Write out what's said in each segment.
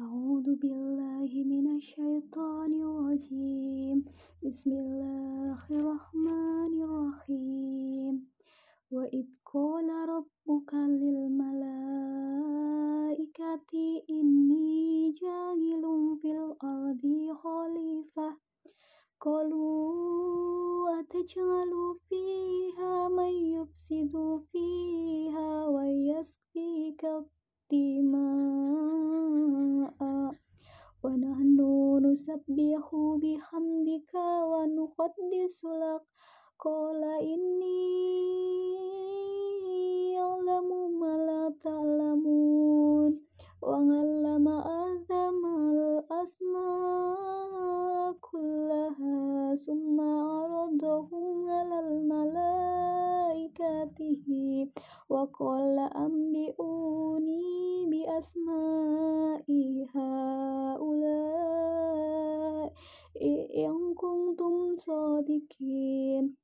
أعوذ بالله من الشيطان الرجيم. بسم الله الرحمن الرحيم. وإذ قال ربك للملائكة إني جاعل في الأرض خليفة. قالوا أتجعل فيها من يفسد فيها ويسفك الدماء nusabbihu bihamdika wa nuqaddisulak Kola qala inni ya'lamu ma la ta'lamun. Wa 'allama azamal asma kullaha summa 'aradahum 'alal malaikatihi. Wa qala ambi'uni bi asma'iha. sadiqin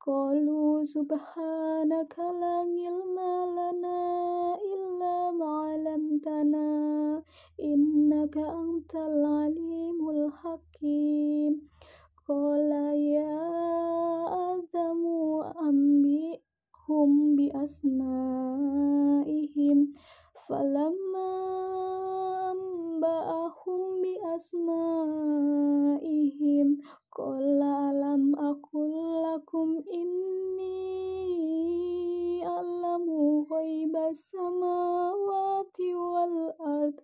Qalu subhanaka la ilma lana illa ma'alamtana Innaka antal alimul hakim. Qala ya adamu ambihum bi asma'ihim. Falam Allah alam akul lakum inni alamu ghaibas samawati wal ard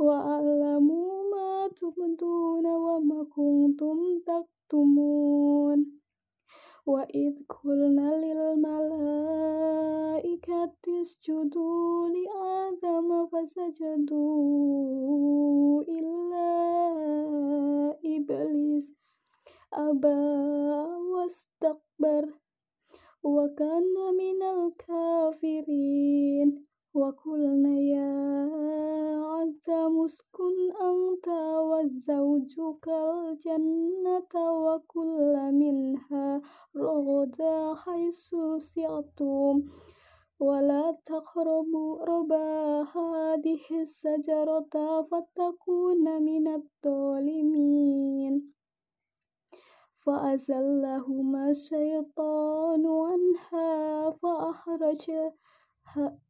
wa alamu ma tubduna wa ma kuntum taktumun. Wa id kulna lil malaikati isjudu li adama fasajadu أبى واستكبر وكان من الكافرين وقلنا يا آدم اسكن أنت وزوجك الجنة وكل منها رغدا حيث شئتم. ولا تقربا هذه الشجرة فتكون من الظالمين. فأزلهما الشيطان عنها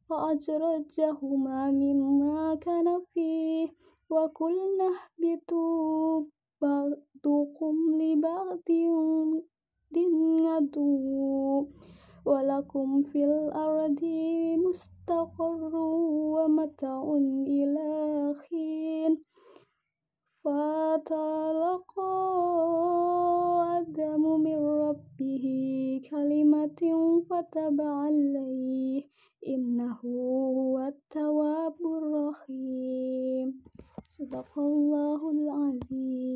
فأخرجهما مما كان فيه وقلنا اهبطوا بعضكم لبعض عدو ولكم في الأرض مستقر ومتاع إلى حين فتلقى فتاب عليه. إنه هو التواب الرحيم. صدق الله العظيم.